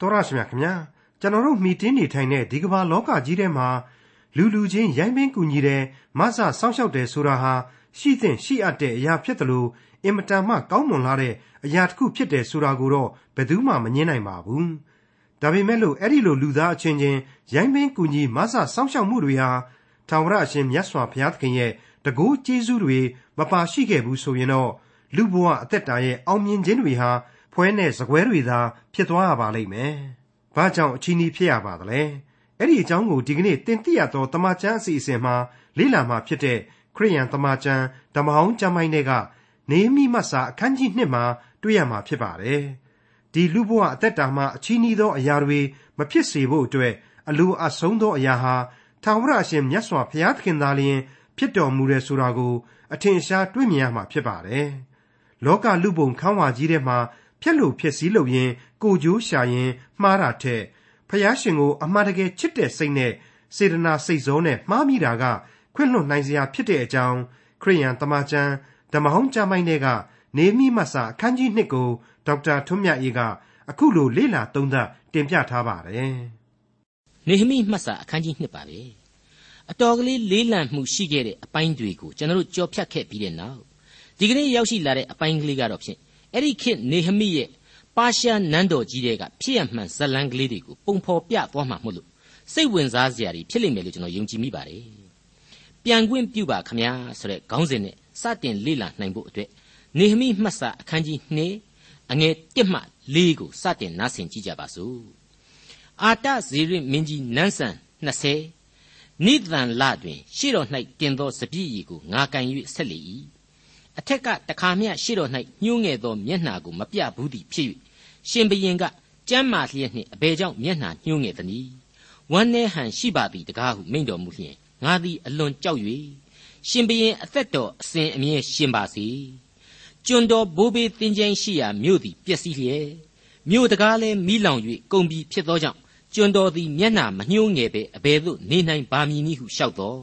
တော်ရရှိမြခင်ဗျာကျွန်တော်တို့မှီတင်းနေထိုင်တဲ့ဒီကမ္ဘာလောကကြီးထဲမှာလူလူချင်းရိုင်းပင်းကူညီတယ်မဆစောင့်ရှောက်တယ်ဆိုတာဟာရှိသင့်ရှိအပ်တဲ့အရာဖြစ်တယ်လို့အင်မတန်မှကောင်းမွန်လာတဲ့အရာတစ်ခုဖြစ်တယ်ဆိုတာကိုတော့ဘယ်သူမှမငြင်းနိုင်ပါဘူးဒါပေမဲ့လို့အဲ့ဒီလိုလူသားအချင်းချင်းရိုင်းပင်းကူညီမဆစောင့်ရှောက်မှုတွေဟာထာဝရအရှင်မြတ်စွာဘုရားသခင်ရဲ့တကူကျေးဇူးတွေမပါရှိခဲ့ဘူးဆိုရင်တော့လူဘဝအသက်တာရဲ့အောင်မြင်ခြင်းတွေဟာ ဖွဲနဲ့စကွဲတွေသာဖြစ်သွားရပါလိမ့်မယ်။ဘာကြောင့်အချီးနှီးဖြစ်ရပါသလဲ။အဲ့ဒီအကြောင်းကိုဒီကနေ့တင်ပြရသောတမချန်းအစီအစဉ်မှာလေ့လာမှာဖြစ်တဲ့ခရိယန်တမချန်းဓမ္မဟောင်းကျမ်းပိုင်းတွေကနေမိမတ်စာအခန်းကြီး1မှာတွေ့ရမှာဖြစ်ပါတယ်။ဒီလူဘဝအသက်တာမှာအချီးနှီးသောအရာတွေမဖြစ်စေဖို့အတွက်အလိုအဆုံးသောအရာဟာထာဝရအရှင်မြတ်စွာဘုရားသခင်သားလျင်ဖြစ်တော်မူတယ်ဆိုတာကို အထင်ရှားတွေ့မြင်ရမှာဖြစ်ပါတယ်။လောကလူပုံခန်းဝါကြီးထဲမှာ ဖြက်လို့ဖြစ်စည်းလို့ရင် ကိုကြိုးရှာရင်မှားတာထက်ဖျားရှင်ကိုအမှန်တကယ်ချစ်တဲ့စိတ်နဲ့စေတနာစိတ်စောနဲ့မှားမိတာကခွင့်လွှတ်နိုင်စရာဖြစ်တဲ့အကြောင်းခရိယန်တမန်ကျမ်းဓမ္မဟောင်းကျမ်းပိုင်းတွေက နေမိမဆာအခန်းကြီး1ကိုဒေါက်တာထွန်းမြတ်အေးကအခုလိုလေ့လာသုံးသပ်တင်ပြထားပါတယ်။နေမိမှတ်စာအခန်းကြီး1ပါပဲ။အတော်ကလေးလေးလံမှုရှိခဲ့တဲ့အပိုင်းတွေကိုကျွန်တော်တို့ကြော်ဖြတ်ခဲ့ပြီးတဲ့နောက်ဒီကနေ့ရောက်ရှိလာတဲ့အပိုင်းကလေးကတော့ဖြင့် အဲ့ဒီခေတ်နေဟမိရဲ့ပါရှားနန်းတော်ကြီးတွေကဖြစ်ရမှန်ဇလန်းကလေးတွေကိုပုံဖော်ပြသွားမှာမို့လို့စိတ်ဝင်စားစရာတွေဖြစ်လိမ့်မယ်လို့ကျွန်တော်ယုံကြည်မိပါတယ်။ပြန်ခွင့်ပြုပါခမညာဆိုတဲ့ခေါင်းစဉ်နဲ့စတင်လေ့လာနိုင်ဖို့အတွက်နေဟမိမှတ်စာအခန်းကြီး2အငယ်1မှ4ကိုစတင်နားဆင်ကြည့်ကြပါစို့။အာတဇေရမင်းကြီးနန်းဆန်20နိသန်လတွင် ရှေ့တော်၌တင်သောစပြည့်ရီကိုငါကန်၍ဆက်လေ၏ အထက်ကတခါမျှရှေ့တော်၌ညှိုးငယ်သောမျက်နှာကိုမပြဘူးသည်ဖြစ်၍ရှင်ဘရင်ကကြမ်းမာလျက်နှင့်အဘယ်ကြောင့်မျက်နှာညှိုးငယ်သနည်းဝမ်းနေဟန်ရှိပါသည်တကားဟုမိန့်တော်မူလျင်ငါသည်အလွန်ကြောက်၍ရှင်ဘရင်အသက်တော်အစဉ်အမြဲရှင်ပါစေကျွန်တော်ဘိုးဘေးတင်ကြိမ်ရှိရာမြို့သည်ပျက်စီးလျက်မြို့တကားလည်းမိလောင်၍ကုန်ပြီဖြစ်သောကြောင့်ကျွန်တော်သည်မျက်နှာမညှိုးငယ်ပဲအဘယ်သို့နေနိုင်ပါမည်နည်းဟုလျှောက်တော်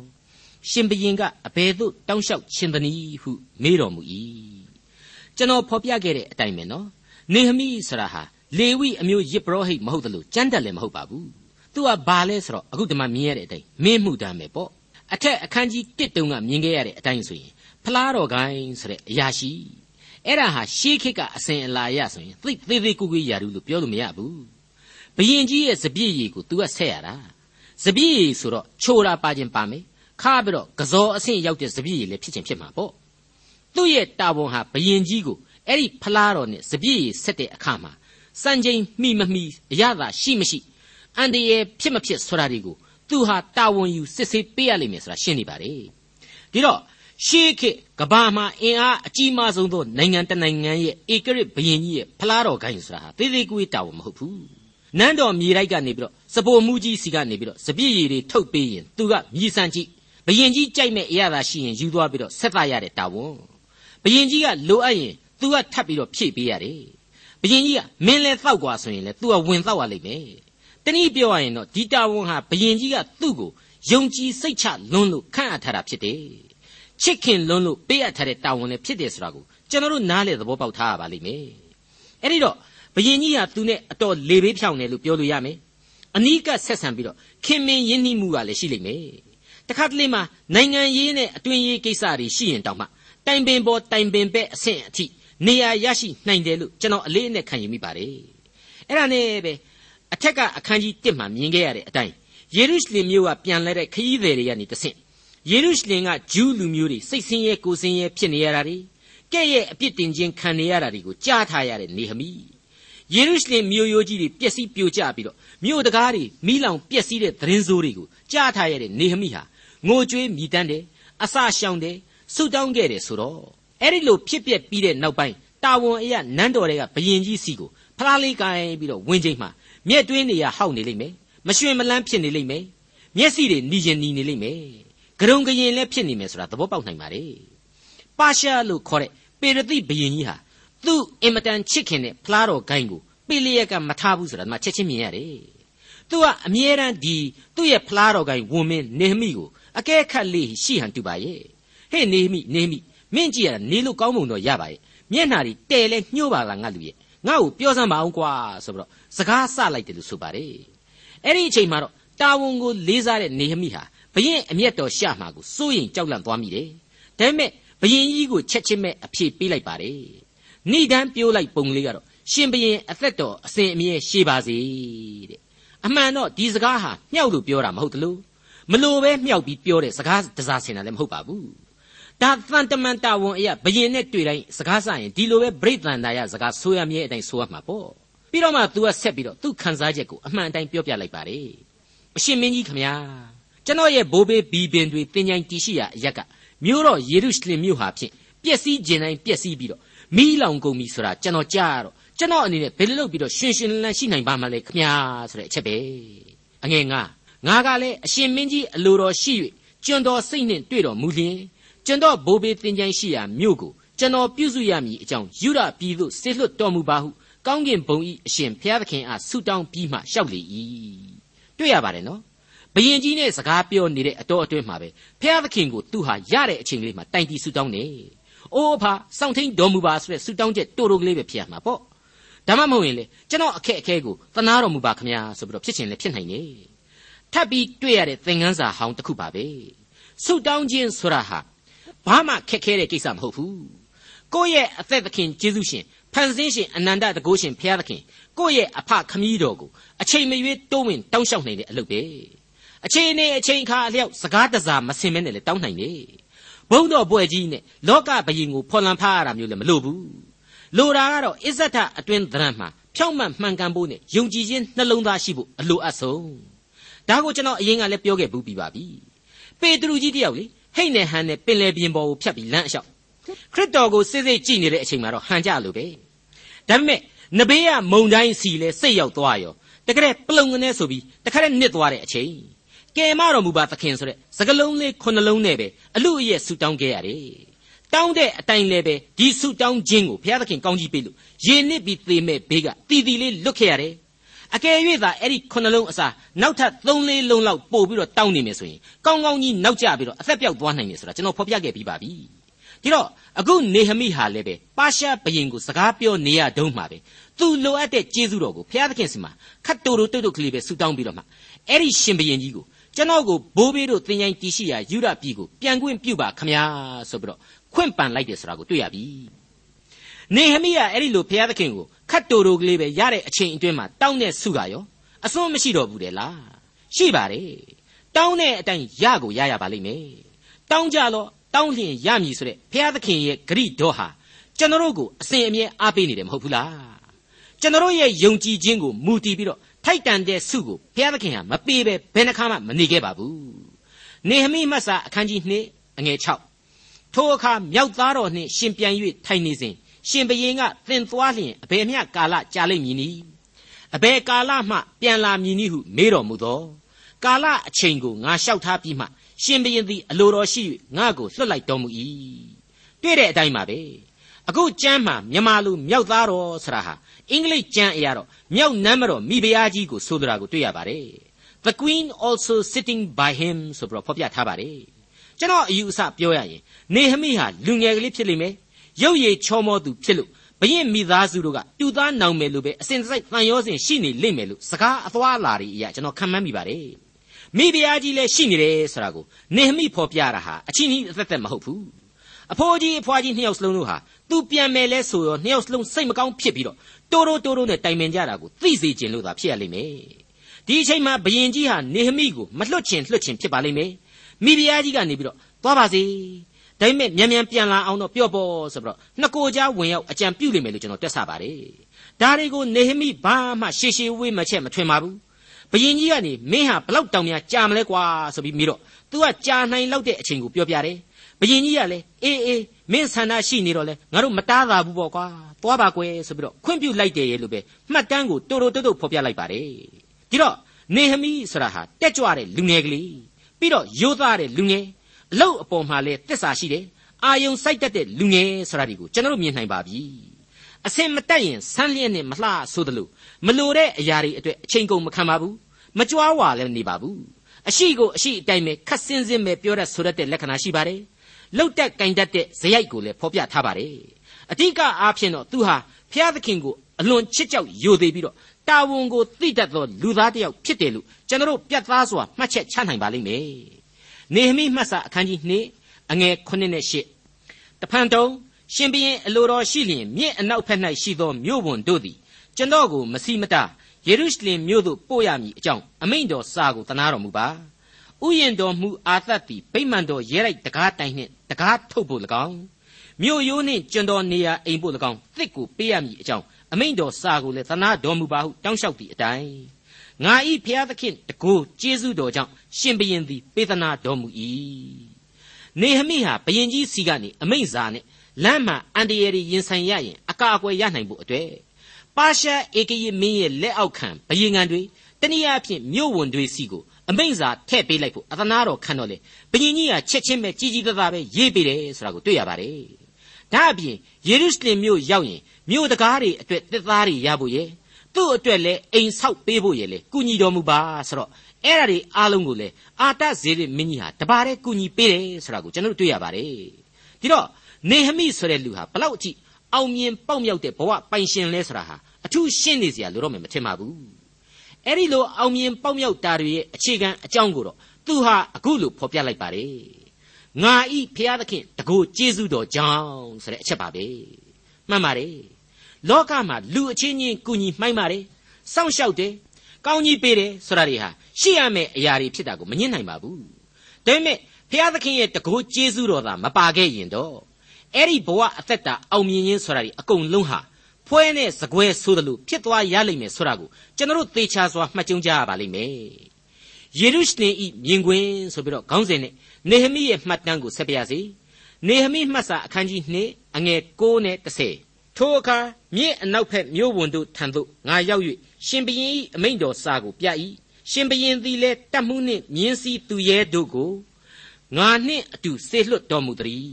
ရှင်ဘရင်ကအဘယ်သို့တောင်းလျှောက်ခြင်းသနည်းဟုမေးတော်မူ၏ကျွန်တော်ဖော်ပြခဲ့တဲ့အတိုင်းပဲနော်နေဟမိဆိုတာဟာလေဝိအမျိုးယစ်ပရောဟိတ်မဟုတ်တယ်လို့ကြမ်းတက်လည်းမဟုတ်ပါဘူးသူကဘာလဲဆိုတော့အခုဒီမှာမြင်ရတဲ့အတိုင်းမင်းမှုတမ်းပဲပေါ့အထက်အခန်းကြီး1တုံးကမြင်ခဲ့ရတဲ့အတိုင်းဆိုရင်ဖလားတော်ကိုင်းဆိုတဲ့အရာရှိအဲ့ဒါဟာရှေးခေတ်ကအစဉ်အလာရဆိုရင်သိသေးသေးကိုကိုရာလူလို့ပြောလို့မရဘူးဘယင်ကြီးရဲ့စပြည့်ရည်ကို तू ကဆက်ရတာစပြည့်ရည်ဆိုတော့ချိုးတာပါခြင်းပါမယ် ခါပြီးတော့ကစောအဆင့်ရောက်တဲ့စပြည့်ရည်လည်းဖြစ်ချင်းဖြစ်မှာပေါ့သူ့ရဲ့တာဝန်ဟာဘယင်ကြီးကိုအဲ့ဒီဖလားတော်နဲ့စပြည့်ရည်ဆက်တဲ့အခါမှာစံချိန်မိမမိအရသာရှိမရှိအန်တရယ်ဖြစ်မဖြစ်ဆိုတာတွေကိုသူဟာတာဝန်ယူစစ်ဆေးပေးရလိမ့်မယ်ဆိုတာရှင်းနေပါတယ်ဒီတော့ရှေးခေတ်ကဘာမှာအင်အားအကြီးမားဆုံးသောနိုင်ငံတနိုင်ငံရဲ့ဧကရစ်ဘရင်ကြီးရဲ့ဖလားတော်ကိုင်းဆိုတာဟာသေးသေးကိုတာဝန်မဟုတ်ဘူးနန်းတော်မြေတိုက်ကနေပြီးတော့စပိုမှုကြီးစီကနေပြီးတော့စပြည့်ရည်တွေထုတ်ပေးရင်သူကမြည်ဆန်းကြည့် ဘယင်ကြီးကြိုက်မဲ့အရာသာရှိရင်ယူသွားပြီးတော့ဆက်သရတဲ့တာဝန်ဘယင်ကြီးကလိုအပ်ရင် तू ကထပ်ပြီးတော့ဖြည့်ပေးရတယ်ဘယင်ကြီးကမင်းလဲတောက်กว่าဆိုရင်လဲ तू ကဝင်တောက်ရလိမ့်မယ်တနည်းပြောရရင်တော့ဒီတာဝန်ဟာဘယင်ကြီးကသူ့ကိုယုံကြည်စိတ်ချလွန်းလို့ခန့်အပ်ထားတာဖြစ်တယ်ချစ်ခင်လွန်းလို့ပေးအပ်ထားတဲ့တာဝန်လည်းဖြစ်တယ်ဆိုတာကိုကျွန်တော်တို့နားလေသဘောပေါက်ထားရပါလိမ့်မယ်အဲ့ဒီတော့ဘယင်ကြီးဟာသူနဲ့အတော်လေဘေးဖြောင်းတယ်လို့ပြောလို့ရမယ်အနီးကပ်ဆက်ဆံပြီးတော့ခင်မင်ရင်းနှီးမှုကလည်းရှိလိမ့်မယ် တခါတလေမှာနိုင်ငံရေးနဲ့အတွင်းရေးကိစ္စတွေရှိရင်တောင်မှတိုင်ပင်ပေါ်တိုင်ပင်ပဲအဆင့်အထိနေရာရရှိနိုင်တယ်လို့ကျွန်တော်အလေးအနက်ခံယူမိပါတယ်အဲ့ဒါနဲ့ပဲအထက်ကအခန်းကြီး1မှာမြင်ခဲ့ရတဲ့အတိုင်းယေရုရှလင်မြို့ကပြန်လဲတဲ့ခရီးသည်တွေကနေတဆင့်ယေရုရှလင်ကဂျူးလူမျိုးတွေစိတ်ဆင်းရဲကိုယ်ဆင်းရဲဖြစ်နေရတာတွေကဲ့ရဲ့အပြစ်တင်ခြင်းခံနေရတာတွေကိုကြားထားရတဲ့နေဟမိယေရုရှလင်မြို့ရိုးကြီးတွေပျက်စီးပြိုကျပြီးတော့မြို့တကားတွေမိလောင်ပျက်စီးတဲ့သတင်းစိုးတွေကိုကြားထားရတဲ့နေဟမိဟာ ငိုကြွေးမြည်တမ်းတယ်အစရှောင်တယ်ဆုတောင်းခဲ့တယ်ဆိုတော့အဲ့ဒီလိုဖြစ်ပျက်ပြီးတဲ့နောက်ပိုင်းတာဝန်အရနန်းတော်တွေကဘရင်ကြီးစီကိုဖလားလေးကိုင်ပြီးတော့ဝင်းချိန်မှာမျက်တွင်းနေရဟောက်နေလိမ့်မယ်မရွှင်မလန်းဖြစ်နေလိမ့်မယ်မျက်စိတွေနီရင်နီနေလိမ့်မယ်ဂရုံဂရင်လည်းဖြစ်နေမယ်ဆိုတာသဘောပေါက်နိုင်ပါ रे ပါရှားလို့ခေါ်တဲ့ပေရတိဘရင်ကြီးဟာသူ့အင်မတန်ချစ်ခင်တဲ့ဖလားတော်ဂိုင်းကိုပေလျက်ကမထားဘူးဆိုတာဒီမှာချက်ချင်းမြင်ရတယ်သူကအမြဲတမ်းဒီသူ့ရဲ့ဖလားတော်ကိုင်ဝင်မင်းနေမိကို အကဲခတ်လေးရှိဟန်တူပါရဲ့ဟဲ့နေမိနေမိမင်းကြည့်ရတာနေလို့ကောင်းမွန်တော့ရပါရဲ့မျက်နှာတွေတဲလဲညှိုးပါလားငါလူရဲ့ငါ့ကိုပြောစမ်းပါအောင်ကွာဆိုပြီးတော့စကားဆလိုက်တယ်လို့ဆိုပါတယ်အဲ့ဒီအချိန်မှာတော့တာဝန်ကိုလေးစားတဲ့နေဟမိဟာဘရင်အမျက်တော်ရှာမှာကိုစိုးရင်ကြောက်လန့်သွားမိတယ်ဒါပေမဲ့ဘရင်ကြီးကိုချက်ချင်းပဲအဖြေပေးလိုက်ပါတယ်ဏိဒန်းပြိုးလိုက်ပုံလေးကတော့ရှင်ဘရင်အသက်တော်အစဉ်အမြဲရှည်ပါစေတဲ့အမှန်တော့ဒီစကားဟာမြောက်လို့ပြောတာမဟုတ်တလို့ မလို့ပဲမြောက်ပြီးပြောတဲ့စကားတစားဆင်တာလည်းမဟုတ်ပါဘူးဒါသန်တမန်တာဝန်အရာဘယင်နဲ့တွေ့တိုင်းစကားဆရင်ဒီလိုပဲပြိတ္တန်တာရစကားဆိုရမြဲအတိုင်းဆိုရမှာပေါ့ပြီးတော့မှ तू ကဆက်ပြီးတော့သူ့ခံစားချက်ကိုအမှန်အတိုင်းပြောပြလိုက်ပါတယ်အရှင်မင်းကြီးခမညာကျွန်တော်ရဲ့ဘိုးဘေးဘီပင်တွေတင်ကြိုင်တီရှိရာအရက်ကမြို့တော်ယေရုရှလင်မြို့ဟာဖြင့်ပျက်စီးခြင်းတိုင်းပျက်စီးပြီးတော့မီးလောင်ကုန်ပြီဆိုတာကျွန်တော်ကြားရတော့ကျွန်တော်အနေနဲ့ဘယ်လိုလုပ်ပြီးတော့ရှင်ရှင်လန်းလန်းရှိနိုင်ပါမလဲခမညာဆိုတဲ့အချက်ပဲအငယ်ငါ ငါကလည်းအရှင်မင်းကြီးအလိုတော်ရှိ၍ကျွန်တော်စိတ်နှင့်တွေ့တော်မူလျင်ကျွန်တော်ဘိုးဘေးတင်ကြိုင်ရှိရာမြို့ကိုကျွန်တော်ပြုစုရမည်အကြောင်းယူရပြည်သို့ဆေလွတ်တော်မူပါဟုကောင်းကင်ဘုံဤအရှင်ဘုရားသခင်အားဆုတောင်းပြီးမှလျှောက်လေ၏တွေ့ရပါတယ်နော်ဘယင်ကြီးနဲ့စကားပြောနေတဲ့အတော်အတွင်းမှာပဲဘုရားသခင်ကိုသူဟာရတဲ့အချိန်လေးမှာတိုင်တီဆုတောင်းနေအိုးအဖစောင့်ထိန်တော်မူပါဆိုတဲ့ဆုတောင်းချက်တိုးတိုးကလေးပဲဖြစ်ရမှာပေါ့ဒါမှမဟုတ်ရင်လေကျွန်တော်အခက်အခဲကိုသနာတော်မူပါခမညာဆိုပြီးတော့ဖြစ်ချင်လည်းဖြစ်နိုင်တယ် ထပ်ပြီးတွေ့ရတဲ့သင်ခန်းစာဟောင်းတစ်ခုပါပဲဆုတောင်းခြင်းဆိုတာဟာဘာမှခက်ခဲတဲ့ကိစ္စမဟုတ်ဘူးကိုယ့်ရဲ့အသက်သခင်ယေရှုရှင်ဖန်ဆင်းရှင်အနန္တတကုရှင်ဘုရားသခင်ကိုယ့်ရဲ့အဖခမည်းတော်ကိုအချိန်မရွေးတိုးဝင်တောင်းလျှောက်နိုင်တဲ့အလုပ်ပဲအချိန်နဲ့အချိန်အခါအလျောက်စကားတစားမစင်မဲနဲ့လည်းတောင်းနိုင်တယ်ဘုံတော်ပွဲကြီးနဲ့လောကဘယင်ကိုဖော်လံဖားရတာမျိုးလည်းမလိုဘူးလိုတာကတော့အစ္ဆထအတွင်းသဏ္ဍာန်မှာဖြောင့်မတ်မှန်ကန်ဖို့နဲ့ယုံကြည်ခြင်းနှလုံးသားရှိဖို့အလိုအပ်ဆုံး ဒါကိုကျွန်တော်အရင်ကလည်းပြောခဲ့ဘူးပြီးပါပြီပေတရုကြီးတယောက်လေဟိတ်နဲ့ဟန်နဲ့ပင်လယ်ပြင်ပေါ်ကိုဖြတ်ပြီးလမ်းအလျှောက်ခရစ်တော်ကိုစစ်စစ်ကြည့်နေတဲ့အချိန်မှာတော့ဟန်ကြလို့ပဲဒါပေမဲ့နဘေးကမုံတိုင်းစီလဲစိတ်ရောက်သွားရောတကယ်ပလုံကနေဆိုပြီးတခါတည်းနစ်သွားတဲ့အချိန်ကယ်မတော်မူပါသခင်ဆိုတဲ့စကလုံးလေးခုနှလုံးနဲ့ပဲအလူအယက်ဆူတောင်းခဲ့ရတယ်တောင်းတဲ့အတိုင်းလည်းပဲဒီဆူတောင်းခြင်းကိုဘုရားသခင်ကောင်းကြီးပေးလို့ရေနစ်ပြီးသေမဲ့ဘေးကတီတီလေးလွတ်ခဲ့ရတယ် အကယ်၍သာအဲ့ဒီခုနှလုံးအစားနောက်ထပ်၃လေးလုံးလောက်ပို့ပြီးတော့တောင်းနေမယ်ဆိုရင်ကောင်းကောင်းကြီးနောက်ကျပြီးတော့အသက်ပြောက်သွားနိုင်တယ်ဆိုတာကျွန်တော်ဖော်ပြခဲ့ပြီးပါပြီဒီတော့အခုနေဟမိဟာလည်းပဲပါရှားဘရင်ကိုစကားပြောနေရတုံးမှာပဲသူလိုအပ်တဲ့ကျေးဇူးတော်ကိုဘုရားသခင်စီမှာခတ်တူတူတုတ်တုတ်ကလေးပဲဆူတောင်းပြီးတော့မှအဲ့ဒီရှင်ဘရင်ကြီးကိုကျွန်တော်ကိုဘိုးဘေးတို့တင်ញိုင်းတီရှိရာယူရပြည်ကိုပြန်ခွင့်ပြုပါခမညာဆိုပြီးတော့ခွင့်ပန်လိုက်တယ်ဆိုတာကိုတွေ့ရပြီ နေဟမိကအဲ့ဒီလိုဘုရားသခင်ကိုခတ်တူတူကလေးပဲရတဲ့အချိန်အတွင်းမှာတောင်းတဲ့ဆုကရောအစွန်းမရှိတော့ဘူးတဲ့လားရှိပါတယ်တောင်းတဲ့အတိုင်းရကိုရရပါလိမ့်မယ်တောင်းကြတော့တောင်းလျင်ရမည်ဆိုတဲ့ဘုရားသခင်ရဲ့ဂရိတော်ဟာကျွန်တော်တို့ကိုအစဉ်အမြဲအားပေးနေတယ်မဟုတ်ဘူးလားကျွန်တော်ရဲ့ယုံကြည်ခြင်းကိုမူတည်ပြီးတော့ထိုက်တန်တဲ့ဆုကိုဘုရားသခင်ဟာမပေးပဲဘယ်နှခါမှမနေခဲ့ပါဘူးနေဟမိမတ်စာအခန်းကြီး2အငယ်6ထိုအခါမြောက်သားတော်နှင့်ရှင်ပြန်၍ထိုင်နေစဉ် ရှင်ဘရင်ကသင်သွားလျင်အဘယ်မျှကာလကြာလိမ့်မည်နည်းအဘယ်ကာလမှပြန်လာမည်နည်းဟုမေးတော်မူသောကာလအချိန်ကိုငါလျှောက်ထားပြီးမှရှင်ဘရင်သည်အလိုတော်ရှိ၍ငါ့ကိုလွှတ်လိုက်တော်မူ၏တွေ့တဲ့အတိုင်းပါပဲအခုကျမ်းမှာမြန်မာလူမြောက်သားတော်ဆရာဟာအင်္ဂလိပ်ကျမ်းအရာတော့မြောက်နမ်းမတော်မိဖုရားကြီးကိုဆိုလိုတာကိုတွေ့ရပါတယ် The queen also sitting by him ဆိုပြီးတော့ဖော်ပြထားပါတယ်ကျွန်တော်အယူအဆပြောရရင်နေဟမိဟာလူငယ်ကလေးဖြစ်လိမ့်မယ် ရုပ်ရည်ချောမောသူဖြစ်လို့ဘရင်မိသားစုတို့ကတူသားနောင်မယ်လို့ပဲအစဉ်တစိုက်တန်ရောစဉ်ရှိနေလိမ့်မယ်လို့စကားအသွားအလာတွေအရာကျွန်တော်ခံမှန်းမိပါတယ်မိဖုရားကြီးလည်းရှိနေတယ်ဆိုတာကိုနေဟမိဖော်ပြတာဟာအချင်းကြီးအသက်သက်မဟုတ်ဘူးအဖိုးကြီးအဖွားကြီးနှစ်ယောက်စလုံးတို့ဟာသူပြန်မယ်လဲဆိုရောနှစ်ယောက်စလုံးစိတ်မကောင်းဖြစ်ပြီးတော့တိုးတိုးတိုးတိုးနဲ့တိုင်ပင်ကြတာကိုသိစေခြင်းလို့သာဖြစ်ရလိမ့်မယ်ဒီအချိန်မှာဘယင်ကြီးဟာနေဟမိကိုမလွတ်ချင်လွတ်ချင်ဖြစ်ပါလိမ့်မယ်မိဖုရားကြီးကနေပြီးတော့သွားပါစေ ဒါပေမဲ့မြန်မြန်ပြန်လာအောင်တော့ပြော့ပေါ်ဆိုပြီးတော့နှစ်ကိုကြားဝင်ရောက်အကြံပြုလိမ့်မယ်လို့ကျွန်တော်တွက်ဆပါတယ်ဒါတွေကိုနေဟမိဘာမှရှေရှေဝေးမချက်မထွင်ပါဘူးဘယင်ကြီးကနေမင်းဟာဘလောက်တောင်များကြာမလဲကွာဆိုပြီးပြီးတော့ तू ကကြာနိုင်လောက်တဲ့အချိန်ကိုပြောပြတယ်ဘယင်ကြီးကလည်းအေးအေးမင်းဆန္ဒရှိနေတော့လဲငါတို့မတားသာဘူးပေါ့ကွာသွားပါကွယ်ဆိုပြီးတော့ခွင့်ပြုလိုက်တယ်ရဲ့လို့ပဲမှတ်တမ်းကိုတိုးတိုးတုတ်တုတ်ဖော်ပြလိုက်ပါတယ်ဒီတော့နေဟမိဆိုတာဟာတက်ကြွတဲ့လူငယ်ကလေးပြီးတော့ရိုးသားတဲ့လူငယ် အလုတ်အပေါ်မှာလဲတစ္ဆာရှိတယ်အာယုံစိုက်တတ်တဲ့လူငယ်ဆိုတာဒီကိုကျွန်တော်တို့မြင်နိုင်ပါပြီအစင်မတက်ရင်ဆန်းလျက်နဲ့မလှဆိုသလိုမလိုတဲ့အရာတွေအတွက်အချိန်ကုန်မခံပါဘူးမကြွားဝါလည်းနေပါဘူးအရှိကိုအရှိအတိုင်းပဲခတ်စင်းစင်းပဲပြောတတ်ဆိုတတ်တဲ့လက္ခဏာရှိပါတယ်လှုပ်တက်ကင်တတ်တဲ့ဇယိုက်ကိုလည်းဖော်ပြထားပါတယ်အဓိကအားဖြင့်တော့သူဟာဖျားသခင်ကိုအလွန်ချစ်ကြောက်ယိုသေးပြီးတော့တာဝန်ကိုသိတတ်သောလူသားတစ်ယောက်ဖြစ်တယ်လို့ကျွန်တော်ပြတ်သားစွာမှတ်ချက်ချနိုင်ပါလိမ့်မယ် နေဟမိမှတ်စာအခန်းကြီး2အငယ်9နဲ့10တဖန်တုံးရှင်ဘရင်အလိုတော်ရှိလျင်မြင့်အနောက်ဖက်၌ရှိသောမြို့ဝန်တို့သည်ကျွန်တော်ကိုမစီမတာယေရုရှလင်မြို့သို့ပို့ရမည်အကြောင်းအမိန့်တော်စာကိုတနာတော်မူပါဥယျင်တော်မူအာသတ်သည်ဗိမာန်တော်ရဲလိုက်တကားတိုင်နှင့်တကားထုတ်ဖို့၎င်းမြို့ရိုးနှင့်ကျွန်တော်နေရာအိမ်ဖို့၎င်းတစ်ကိုပေးရမည်အကြောင်းအမိန့်တော်စာကိုလည်းသနာတော်မူပါဟုတောင်းလျှောက်သည့်အတိုင်းငါဤဖျားသခင်တကိုးကျေးဇူးတော်ကြောင့် ရှင်ဘရင်သည်ပေးသနာတော်မူ၏နေဟမိဟာဘရင်ကြီးစီကနေအမိန့်စာနဲ့လမ်းမှာအန်တရာရီရင်ဆိုင်ရရင်အကာအကွယ်ရနိုင်ဖို့အတွက်ပါရှားဧကရေမင်းရဲ့လက်အောက်ခံဘယင်ငံတွေတနည်းအားဖြင့်မြို့ဝန်တွေစီကိုအမိန့်စာထည့်ပေးလိုက်ဖို့အသနာတော်ခံတော့လေဘယင်ကြီးကချက်ချင်းပဲကြီးကြီးသားသားပဲရေးပေးတယ်ဆိုတာကိုတွေ့ရပါတယ်ဒါအပြင်ယေရုရှလင်မြို့ရောက်ရင်မြို့တကားတွေအတွက်တစ်သားတွေရဖို့ရဲ့သူ့အတွက်လည်းအိမ်ဆောက်ပေးဖို့ရဲ့လေကုညီတော်မူပါဆိုတော့အဲ့ဒါတွေအားလုံးကိုလေအာတဇေရမင်းကြီးဟာတပါးတည်းကုညီပေးတယ်ဆိုတာကိုကျွန်တော်တို့တွေ့ရပါတယ်ဒီတော့နေဟမိဆိုတဲ့လူဟာဘလောက်အကြည့်အောင်မြင်ပေါက်မြောက်တဲ့ဘဝပိုင်ရှင်လဲဆိုတာဟာအထူးရှင်းနေစရာလိုတော့မယ်မထင်ပါဘူးအဲ့ဒီလိုအောင်မြင်ပေါက်မြောက်တာတွေရဲ့အခြေခံအကြောင်းကိုတော့သူဟာအခုလိုဖော်ပြလိုက်ပါတယ်ငါဤဖျားသခင်တကူကျေးဇူးတော်ကြောင့်ဆိုတဲ့အချက်ပါပဲမှန်ပါတယ်လောကမှာလူအချင်းချင်းကူညီမှိုင်းပါတယ်စောင့်ရှောက်တယ် ကောင်းကြီးပေးတယ်ဆိုတာတွေဟာရှိရမယ့်အရာတွေဖြစ်တာကိုမငြင်းနိုင်ပါဘူးဒါပေမဲ့ဖျားသခင်ရဲ့တကူကျေးဇူးတော်သာမပါခဲ့ရင်တော့အဲ့ဒီဘဝအသက်တာအောင်မြင်ခြင်းဆိုတာဒီအကုန်လုံးဟာဖွဲနဲ့စကွဲဆိုသလိုဖြစ်သွားရလိမ့်မယ်ဆိုတာကိုကျွန်တော်သေချာစွာမှတ်ကြုံကြရပါလိမ့်မယ်ယေရုရှလင်ဤမြင်ကွင်းဆိုပြီးတော့ခေါင်းစဉ်နဲ့နေဟမိရဲ့မှတ်တမ်းကိုဆက်ပြရစီနေဟမိမှတ်စာအခန်းကြီး2အငယ်9နဲ့10 ထိုအခါမြင့်အနောက်ဖက်မြို့ဝန်တို့ထံသို့ငါရောက်၍ရှင်ဘရင်၏အမိန့်တော်စာကိုပြ၏ရှင်ဘရင်သည်လည်းတတ်မှုနှင့်မြင်းစည်းသူရဲတို့ကိုငါနှင့်အတူဆေလွတ်တော်မူသည်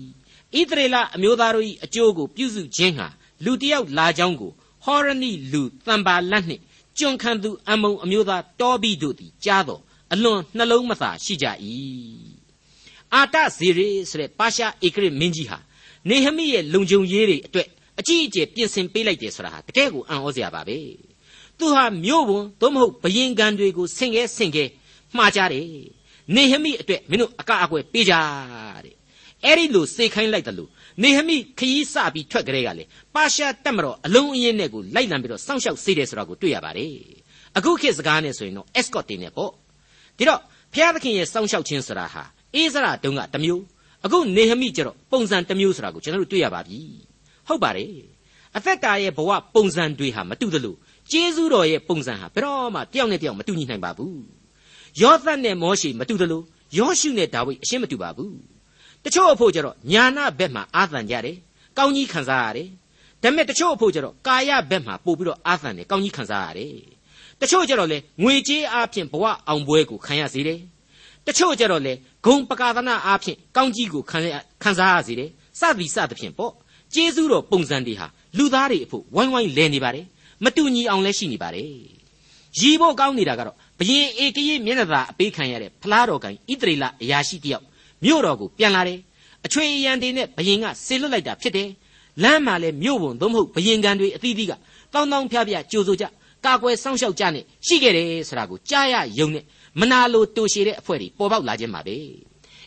ဣသရေလအမျိုးသားတို့၏အကျိုးကိုပြုစုခြင်းဟာလူတစ်ယောက်လာကြောင်းကိုဟောရနိလူတံပါလတ်နှင့်ကျွန်ခံသူအမုံအမျိုးသားတောဘိတို့သည်ကြားတော်အလွန်နှလုံးမသာရှိကြ၏အာတဇေရေဆိုတဲ့ပါရှားဧကရမင်းကြီးဟာနေဟမိရဲ့လုံခြုံရေးတွေအတွက် အကြီးအကျယ်ပြင်ဆင်ပေးလိုက်တယ်ဆိုတာဟာတကယ်ကိုအံ့ဩစရာပါပဲသူဟာမြို့ဝန်သို့မဟုတ်ဘယင်ကန်တွေကိုဆင်ခဲဆင်ခဲမှားကြတယ်နေဟမိအတွက်မင်းတို့အကအကွယ်ပေးကြတဲ့အဲ့ဒီလိုစေခိုင်းလိုက်တယ်လို့နေဟမိခရီးစပြီးထွက်ကြတဲ့ကလေပါရှားတက်မတော်အလုံးအင်းနဲ့ကိုလိုက်လံပြီးတော့စောင့်ရှောက်စေတယ်ဆိုတာကိုတွေ့ရပါတယ်အခုခေတ်စကားနဲ့ဆိုရင်တော့ escort တင်နေပေါ့ဒီတော့ဖျားသခင်ရဲ့စောင့်ရှောက်ခြင်းဆိုတာဟာအေးစရာတုံးကတစ်မျိုးအခုနေဟမိကျတော့ပုံစံတစ်မျိုးဆိုတာကိုကျွန်တော်တို့တွေ့ရပါပြီ ဟုတ်ပါတယ်အသက်တာရဲ့ဘဝပုံစံတွေဟာမတူသလိုကျေးဇူးတော်ရဲ့ပုံစံဟာဘယ်တော့မှတယောက်နဲ့တယောက်မတူညီနိုင်ပါဘူးယောသတ်နဲ့မောရှေမတူသလိုယောရှုနဲ့ဒါဝိဒ်အရှင်းမတူပါဘူးတချို့အဖို့ကျတော့ညာနာဘက်မှာအာသန်ကြတယ်ကောင်းကြီးခံစားရတယ်ဒါပေမဲ့တချို့အဖို့ကျတော့ကာယဘက်မှာပို့ပြီးတော့အာသန်တယ်ကောင်းကြီးခံစားရတယ်တချို့ကျတော့လေငွေကြေးအားဖြင့်ဘဝအောင်ပွဲကိုခံရစေတယ်တချို့ကျတော့လေဂုံပကာသနာအားဖြင့်ကောင်းကြီးကိုခံခံစားရစေတယ်စသည်စသဖြင့်ပေါ့ ကျေးဇူးတော်ပုံစံတွေဟာလူသားတွေအဖို့ဝိုင်းဝိုင်းလဲနေပါတယ်မတူညီအောင်လဲရှိနေပါတယ်ရည်ဖို့ကောင်းနေတာကတော့ဘယင်ဧကရေမျက်နှာသာအပေးခံရတဲ့ဖလားတော်ကင်ဣတရီလအရာရှိတယောက်မြို့တော်ကိုပြန်လာတယ်အချွေအရန်တွေနဲ့ဘယင်ကဆေလွတ်လိုက်တာဖြစ်တယ်လမ်းမှာလဲမြို့ဝန်သို့မဟုတ်ဘယင်ကန်တွေအသီးသီးကတောင်းတောင်းဖျားဖျားကြိုးစိုးကြကာကွယ်စောင့်ရှောက်ကြနဲ့ရှိခဲ့တယ်ဆိုတာကိုကြားရယုံနဲ့မနာလိုတူရှည်တဲ့အဖွဲ့တွေပေါ်ပေါက်လာခြင်းပါပဲ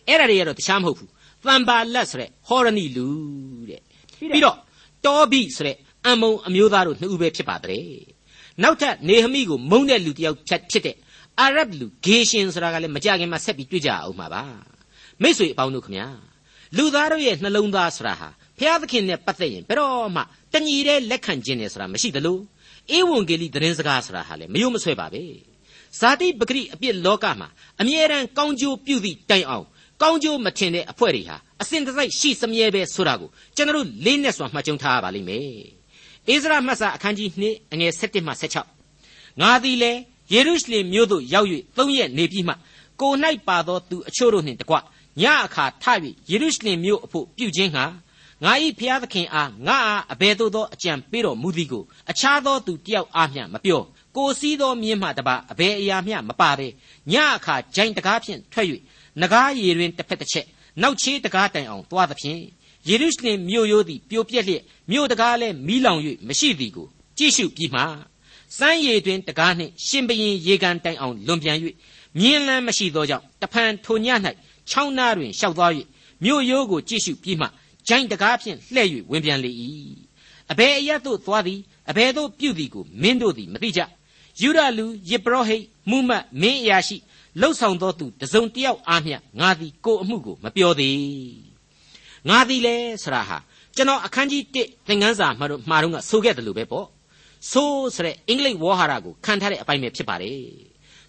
အဲ့ဒါတွေကတော့တခြားမဟုတ်ဘူးတန်ပါလက်ဆိုတဲ့ဟောရနီလူတဲ့ ပြီးတော့တောဘိဆိုတဲ့အမုံအမျိုးသားတို့နှစ်ဦးပဲဖြစ်ပါတယ်နောက်ထပ်နေဟမိကိုမုန်းတဲ့လူတယောက်ဖြစ်တဲ့အာရဗ်လူဂေရှင်ဆိုတာကလည်းမကြခင်မှာဆက်ပြီးတွေ့ကြအောင်ပါပါမိတ်ဆွေအပေါင်းတို့ခမညာလူသားတို့ရဲ့နှလုံးသားဆိုတာဟာဘုရားသခင်နဲ့ပတ်သက်ရင်ဘယ်တော့မှတညီတဲ့လက်ခံခြင်းနဲ့ဆိုတာမရှိသလိုဧဝံဂေလိသတင်းစကားဆိုတာဟာလည်းမယုံမဆွဲပါပဲဇာတိပဂရိအပြစ်လောကမှာအမြဲတမ်းကောင်းကျိုးပြုသည့်တိုင်အောင် ကောင်းကျိုးမထင်တဲ့အဖွဲ့တွေဟာအစဉ်တစိုက်ရှိစမြဲပဲဆိုတာကိုကျွန်တော်လေးနဲ့စွာမှတ်ကြုံထားရပါလိမ့်မယ်။အိစရာမှတ်စာအခန်းကြီး2အငယ်7မှ16ငါသည်လည်းယေရုရှလင်မြို့သို့ရောက်၍သုံးရက်နေပြီးမှကို၌ပါသောသူအချို့တို့နှင့်တကွညအခါထ၍ယေရုရှလင်မြို့အဖို့ပြုခြင်းဟာငါ၏ဖျားသခင်အားငါအားအဘယ်သို့သောအကြံပေးတော်မူသည်ကိုအခြားသောသူတယောက်အားမျှမပြောကိုစည်းသောမြင်းမှတပါအဘယ်အရာမျှမပါဘဲညအခါဂျိုင်တကားဖြင့်ထွက်၍ နဂါးရည်တွင်တစ်ဖက်တစ်ချက်နောက်ချေးတကားတိုင်အောင်သွားသဖြင့်ယေရုရှလင်မြို့ရိုးသည်ပြိုပြက်လျက်မြို့တကားလည်းမီးလောင်၍မရှိသည်ကိုကြည့်ရှုပြီးမှစမ်းရည်တွင်တကားနှင့်ရှင်ဘရင်ရေကန်တိုင်အောင်လွန်ပြန်၍မြင်းလန်းမရှိသောကြောင့်တဖန်ထိုည၌ချောင်းနာတွင်ရှောက်သွား၍မြို့ရိုးကိုကြည့်ရှုပြီးမှဂျိုင်းတကားဖြင့်လှဲ့၍ဝင်ပြန်လေ၏အဘယ်အရတ်သို့သွားသည်အဘယ်သို့ပြုသည်ကိုမင်းတို့သည်မသိကြ ယူရလူယေပရောဟိတ်မူမတ်မင်းအရာရှိလှုပ်ဆောင်သောသူတစုံတယောက်အားမျှငါသည်ကိုအမှုကိုမပြောသေးငါသည်လေဆရာဟာကျွန်တော်အခန်းကြီး1သင်ခန်းစာမှာတော့မှာတော့ကဆိုခဲ့တယ်လို့ပဲပေါ့ဆိုးဆိုတဲ့အင်္ဂလိပ်ဝေါ်ဟာရကိုခံထားတဲ့အပိုင်းပဲဖြစ်ပါတယ်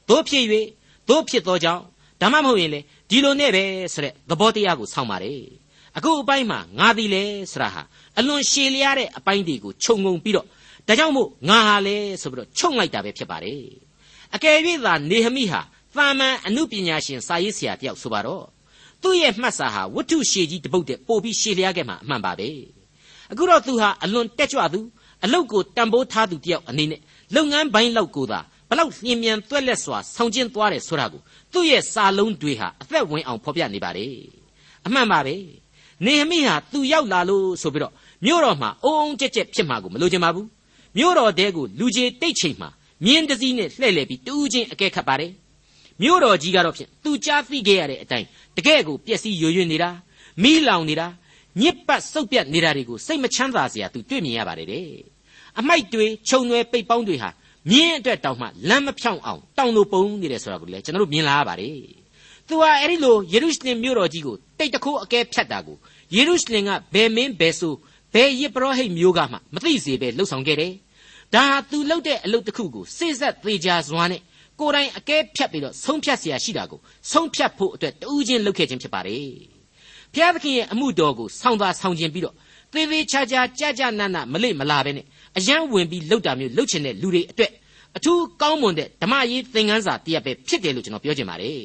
တို့ဖြစ်၍တို့ဖြစ်သောကြောင့်ဒါမှမဟုတ်ရင်လေဒီလိုနဲ့ပဲဆိုတဲ့သဘောတရားကိုဆောင်းပါတယ်အခုအပိုင်းမှာငါသည်လေဆရာဟာအလွန်ရှည်လျားတဲ့အပိုင်းတွေကိုခြုံငုံပြီးတော့ ဒါကြောင့်မို့ငါဟာလေဆိုပြီးတော့ချုပ်လိုက်တာပဲဖြစ်ပါတယ်အကယ်၍သာနေဟမိဟာသာမန်အမှုပညာရှင်စာရေးဆရာတယောက်ဆိုပါတော့သူ့ရဲ့မှတ်စာဟာဝတ္ထုရှည်ကြီးတစ်ပုဒ်တည်းပို့ပြီးရှည်လျားခဲ့မှာအမှန်ပါပဲအခုတော့သူဟာအလွန်တက်ကြွသူအလုတ်ကိုတန်ဖိုးထားသူတယောက်အနေနဲ့လုပ်ငန်းပိုင်းလောက်ကိုသာဘလောက်လျင်မြန်သွက်လက်စွာဆောင်ကျဉ်သွားတယ်ဆိုတာကိုသူ့ရဲ့စာလုံးတွေဟာအသက်ဝင်အောင်ဖော်ပြနေပါတယ်အမှန်ပါပဲနေဟမိဟာသူရောက်လာလို့ဆိုပြီးတော့မြို့တော်မှာအုံအုံကြက်ကြက်ဖြစ်မှာကိုမလိုချင်ပါဘူး မြို့တော်တဲကိုလူကြီးတိတ်ချိန်မှာမြင်းတစည်းနဲ့လှည့်လည်ပြီးတူးချင်းအကဲခတ်ပါတယ်မြို့တော်ကြီးကတော့ဖြင့်သူကြားသိခဲ့ရတဲ့အတိုင်းတကယ့်ကိုပျက်စီးယွယွနေတာမီးလောင်နေတာညစ်ပတ်စုပ်ပြတ်နေတာတွေကိုစိတ်မချမ်းသာစရာသူတွေ့မြင်ရပါတယ်တဲ့အမိုက်တွေခြုံွယ်ပိတ်ပေါင်းတွေဟာမြင်းအတွက်တောင်မှလမ်းမဖြောင်းအောင်တောင်လိုပုံနေတယ်ဆိုတာကိုလည်းကျွန်တော်တို့မြင်လာရပါတယ်သူဟာအဲ့ဒီလိုယေရုရှလင်မြို့တော်ကြီးကိုတိတ်တခိုးအကဲဖြတ်တာကိုယေရုရှလင်ကဘယ်မင်းဘယ်ဆို ဘယ်ယေပရောဟိတ်မျိုးကမှမသိစေပဲလှုပ်ဆောင်ခဲ့တယ်ဒါဟာသူလှုပ်တဲ့အလုပ်တစ်ခုကိုစိစက်သေးကြစွာနဲ့ကိုယ်တိုင်အကဲဖြတ်ပြီးတော့ဆုံးဖြတ်เสียရှိတာကိုဆုံးဖြတ်ဖို့အတွက်တူးချင်းလုပ်ခဲ့ခြင်းဖြစ်ပါတယ်ဘုရားသခင်ရဲ့အမှုတော်ကိုဆောင်းသာဆောင်းခြင်းပြီးတော့သေသေးချာချာကြာကြာနာနာမလိမလာပဲနဲ့အယံဝင်ပြီးလှုပ်တာမျိုးလှုပ်ချင်တဲ့လူတွေအတွက်အထူးကောင်းမွန်တဲ့ဓမ္မရေးသင်ခန်းစာတရက်ပဲဖြစ်တယ်လို့ကျွန်တော်ပြောချင်ပါတယ်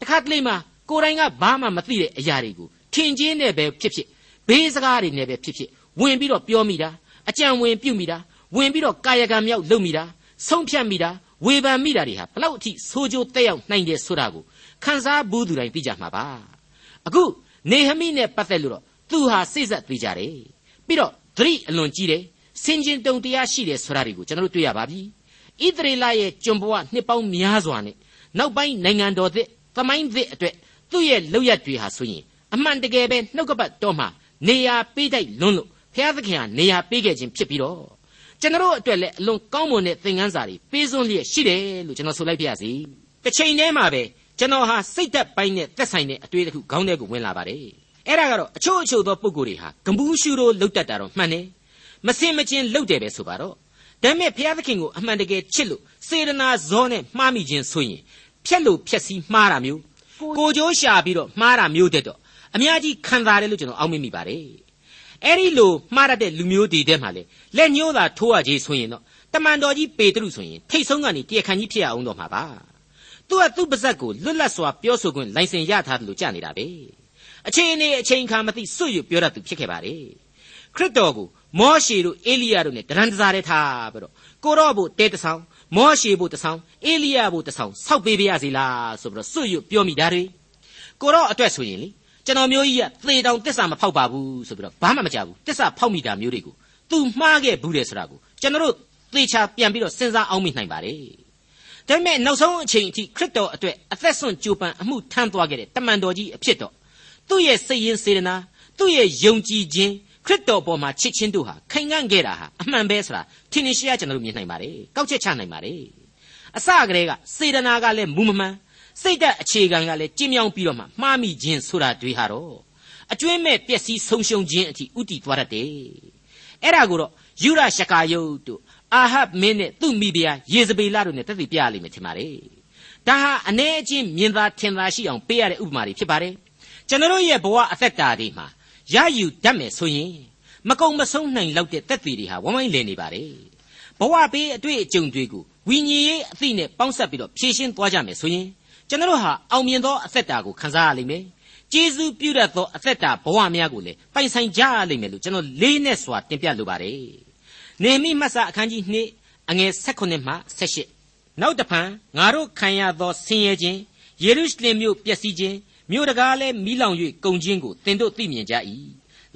တခါတလေမှာကိုယ်တိုင်ကဘာမှမသိတဲ့အရာတွေကိုထင်ချင်းနဲ့ပဲဖြစ်ဖြစ် ဘေးစကားတွေနဲ့ပဲဖြစ်ဖြစ်ဝင်ပြီးတော့ပြောမိတာအကြံဝင်ပြုမိတာဝင်ပြီးတော့ကာယကံမြောက်လုပ်မိတာဆုံးဖြတ်မိတာဝေဖန်မိတာတွေဟာဘလောက်အထိဆိုးကျိုးတက်ရောက်နိုင်တယ်ဆိုတာကိုခန်းစားဘူးသူတိုင်းသိကြမှာပါအခုနေဟမိနဲ့ပတ်သက်လို့တော့သူဟာစိတ်ဆက်သိကြတယ်ပြီးတော့သတိအလွန်ကြီးတယ်စင်ကျင်တုံတရားရှိတယ်ဆိုတာတွေကိုကျွန်တော်တို့တွေ့ရပါပြီဣသရေလရဲ့ကျွန်ဘဝနှစ်ပေါင်းများစွာနဲ့နောက်ပိုင်းနိုင်ငံတော်သစ်သမိုင်းသစ်အတွက်သူ့ရဲ့လောက်ရတွေဟာဆိုရင်အမှန်တကယ်ပဲနှုတ်ကပတ်တော်မှာ နေရာပေးတိုက်လွန်းလို့ဘုရားသခင်ဟာနေရာပေးခဲ့ခြင်းဖြစ်ပြီးတော့ကျွန်တော်အတွက်လည်းအလွန်ကောင်းမွန်တဲ့သင်ခန်းစာတွေပေးစွန်းလျက်ရှိတယ်လို့ကျွန်တော်ဆိုလိုက်ပါရစေတစ်ချိန်တည်းမှာပဲကျွန်တော်ဟာစိတ်သက်ပိုင်းနဲ့သက်ဆိုင်တဲ့အတွေ့အကြုံခေါင်းထဲကိုဝင်လာပါတယ်အဲ့ဒါကတော့အချို့အချို့သောပုံကိုယ်တွေဟာဂမှုရှုလို့လုတ်တတ်တာတော့မှန်တယ်မစင်မချင်းလုတ်တယ်ပဲဆိုပါတော့ဒါပေမဲ့ဘုရားသခင်ကိုအမှန်တကယ်ချစ်လို့စေတနာဇောနဲ့မှားမိခြင်းဆိုရင်ဖြက်လို့ဖြက်စီးမှားတာမျိုးကိုကြိုးရှာပြီးတော့မှားတာမျိုးတဲ့တော့ အများကြီးခံစားတယ်လို့ကျွန်တော်အောက်မေ့မိပါတယ်အဲ့ဒီလိုမှားရတဲ့လူမျိုးတွေထဲမှာလေလက်ညှိုးသာထိုးရကြီးဆိုရင်တော့တမန်တော်ကြီးပေတရုဆိုရင်ထိတ်ဆုံးကနေတရားခံကြီးဖြစ်ရအောင်တော့မှာပါသူကသူ့ပါဇက်ကိုလွတ်လပ်စွာပြောဆိုခွင့်လိုင်စင်ရထားတယ်လို့ကြားနေတာပဲအချိန်နဲ့အချိန်ခါမသိစွတ်ရွပြောတတ်သူဖြစ်ခဲ့ပါတယ်ခရစ်တော်ကိုမောရှေတို့အေလိယတို့နဲ့တရံတစားတဲ့ထားပြီးတော့ကိုရော့ဖို့တဲတဆောင်မောရှေဖို့တဆောင်အေလိယဖို့တဆောင်ဆောက်ပေးပါရစေလားဆိုပြီးတော့စွတ်ရွပြောမိတာတွေကိုရော့အတွက်ဆိုရင်လေ ကျွန်တော်မျိုးကြီးကသေတောင်တစ္ဆာမဖောက်ပါဘူးဆိုပြီးတော့ဘာမှမကြဘူးတစ္ဆာဖောက်မိတာမျိုးတွေကိုသူမှားခဲ့ဘူးတယ်ဆိုတာကိုကျွန်တော်တို့သေချာပြန်ပြီးတော့စဉ်းစားအောင်မိနိုင်ပါတယ်ဒါပေမဲ့နောက်ဆုံးအချိန်အထိခရစ်တော်အတွက်အသက်ဆွန့်ကြိုးပမ်းအမှုထမ်းသွားခဲ့တဲ့တမန်တော်ကြီးအဖြစ်တော့သူ့ရဲ့စိတ်ရင်းစေတနာသူ့ရဲ့ယုံကြည်ခြင်းခရစ်တော်ပေါ်မှာချစ်ချင်းတို့ဟာခိုင်ခံ့ခဲ့တာဟာအမှန်ပဲဆိုတာထင်ရှားကျွန်တော်တို့မြင်နိုင်ပါတယ်ကောက်ချက်ချနိုင်ပါတယ်အစကတည်းကစေတနာကလည်းမူမမှန် စိတ်သက်အခြေခံကလည်းကျင်းမြောင်းပြီးတော့မှမှားမိခြင်းဆိုတာတွေဟာတော့အကျွင်းမဲ့ပျက်စီးဆုံးရှုံးခြင်းအထိဥတီသွားတတ်တယ်အဲ့ဒါကိုတော့ယူရရှကာယုတ်တို့အာဟပ်မင်းနဲ့သူ့မိဖုရားယေဇဗေလတို့နဲ့တက်သိပြရလိမ့်မယ်ထင်ပါတယ်ဒါဟာအ ਨੇ အချင်းမြင်သာထင်သာရှိအောင်ပေးရတဲ့ဥပမာတွေဖြစ်ပါတယ်ကျွန်တော်ရဲ့ဘဝအသက်တာတွေမှာရယူတတ်မယ်ဆိုရင်မကုံမဆုံးနိုင်လောက်တဲ့သက်သေတွေဟာဝမ်းဝိုင်းလည်နေပါတယ်ဘဝပေးအတွေ့အကြုံတွေကိုဝိညာဉ်ရေးအသိနဲ့ပေါင်းစပ်ပြီးတော့ဖြည့်ရှင်းသွားကြမယ်ဆိုရင် ကျွန်တော်ဟာအောင်မြင်သောအသက်တာကိုခံစားရလိမ့်မယ်ကျေးဇူးပြုတတ်သောအသက်တာဘဝများကိုလည်းပိုင်ဆိုင်ကြရလိမ့်မယ်လို့ကျွန်တော်လေးနဲ့စွာတင်ပြလိုပါတယ်နေမိမတ်စာအခန်းကြီး2အငယ်16မှ18နောက်တဖန်ငါတို့ခံရသောဆင်းရဲခြင်းယေရုရှလင်မြို့ပျက်စီးခြင်းမြို့တကားလည်းမီးလောင်၍ကုန်ခြင်းကိုသင်တို့သိမြင်ကြ၏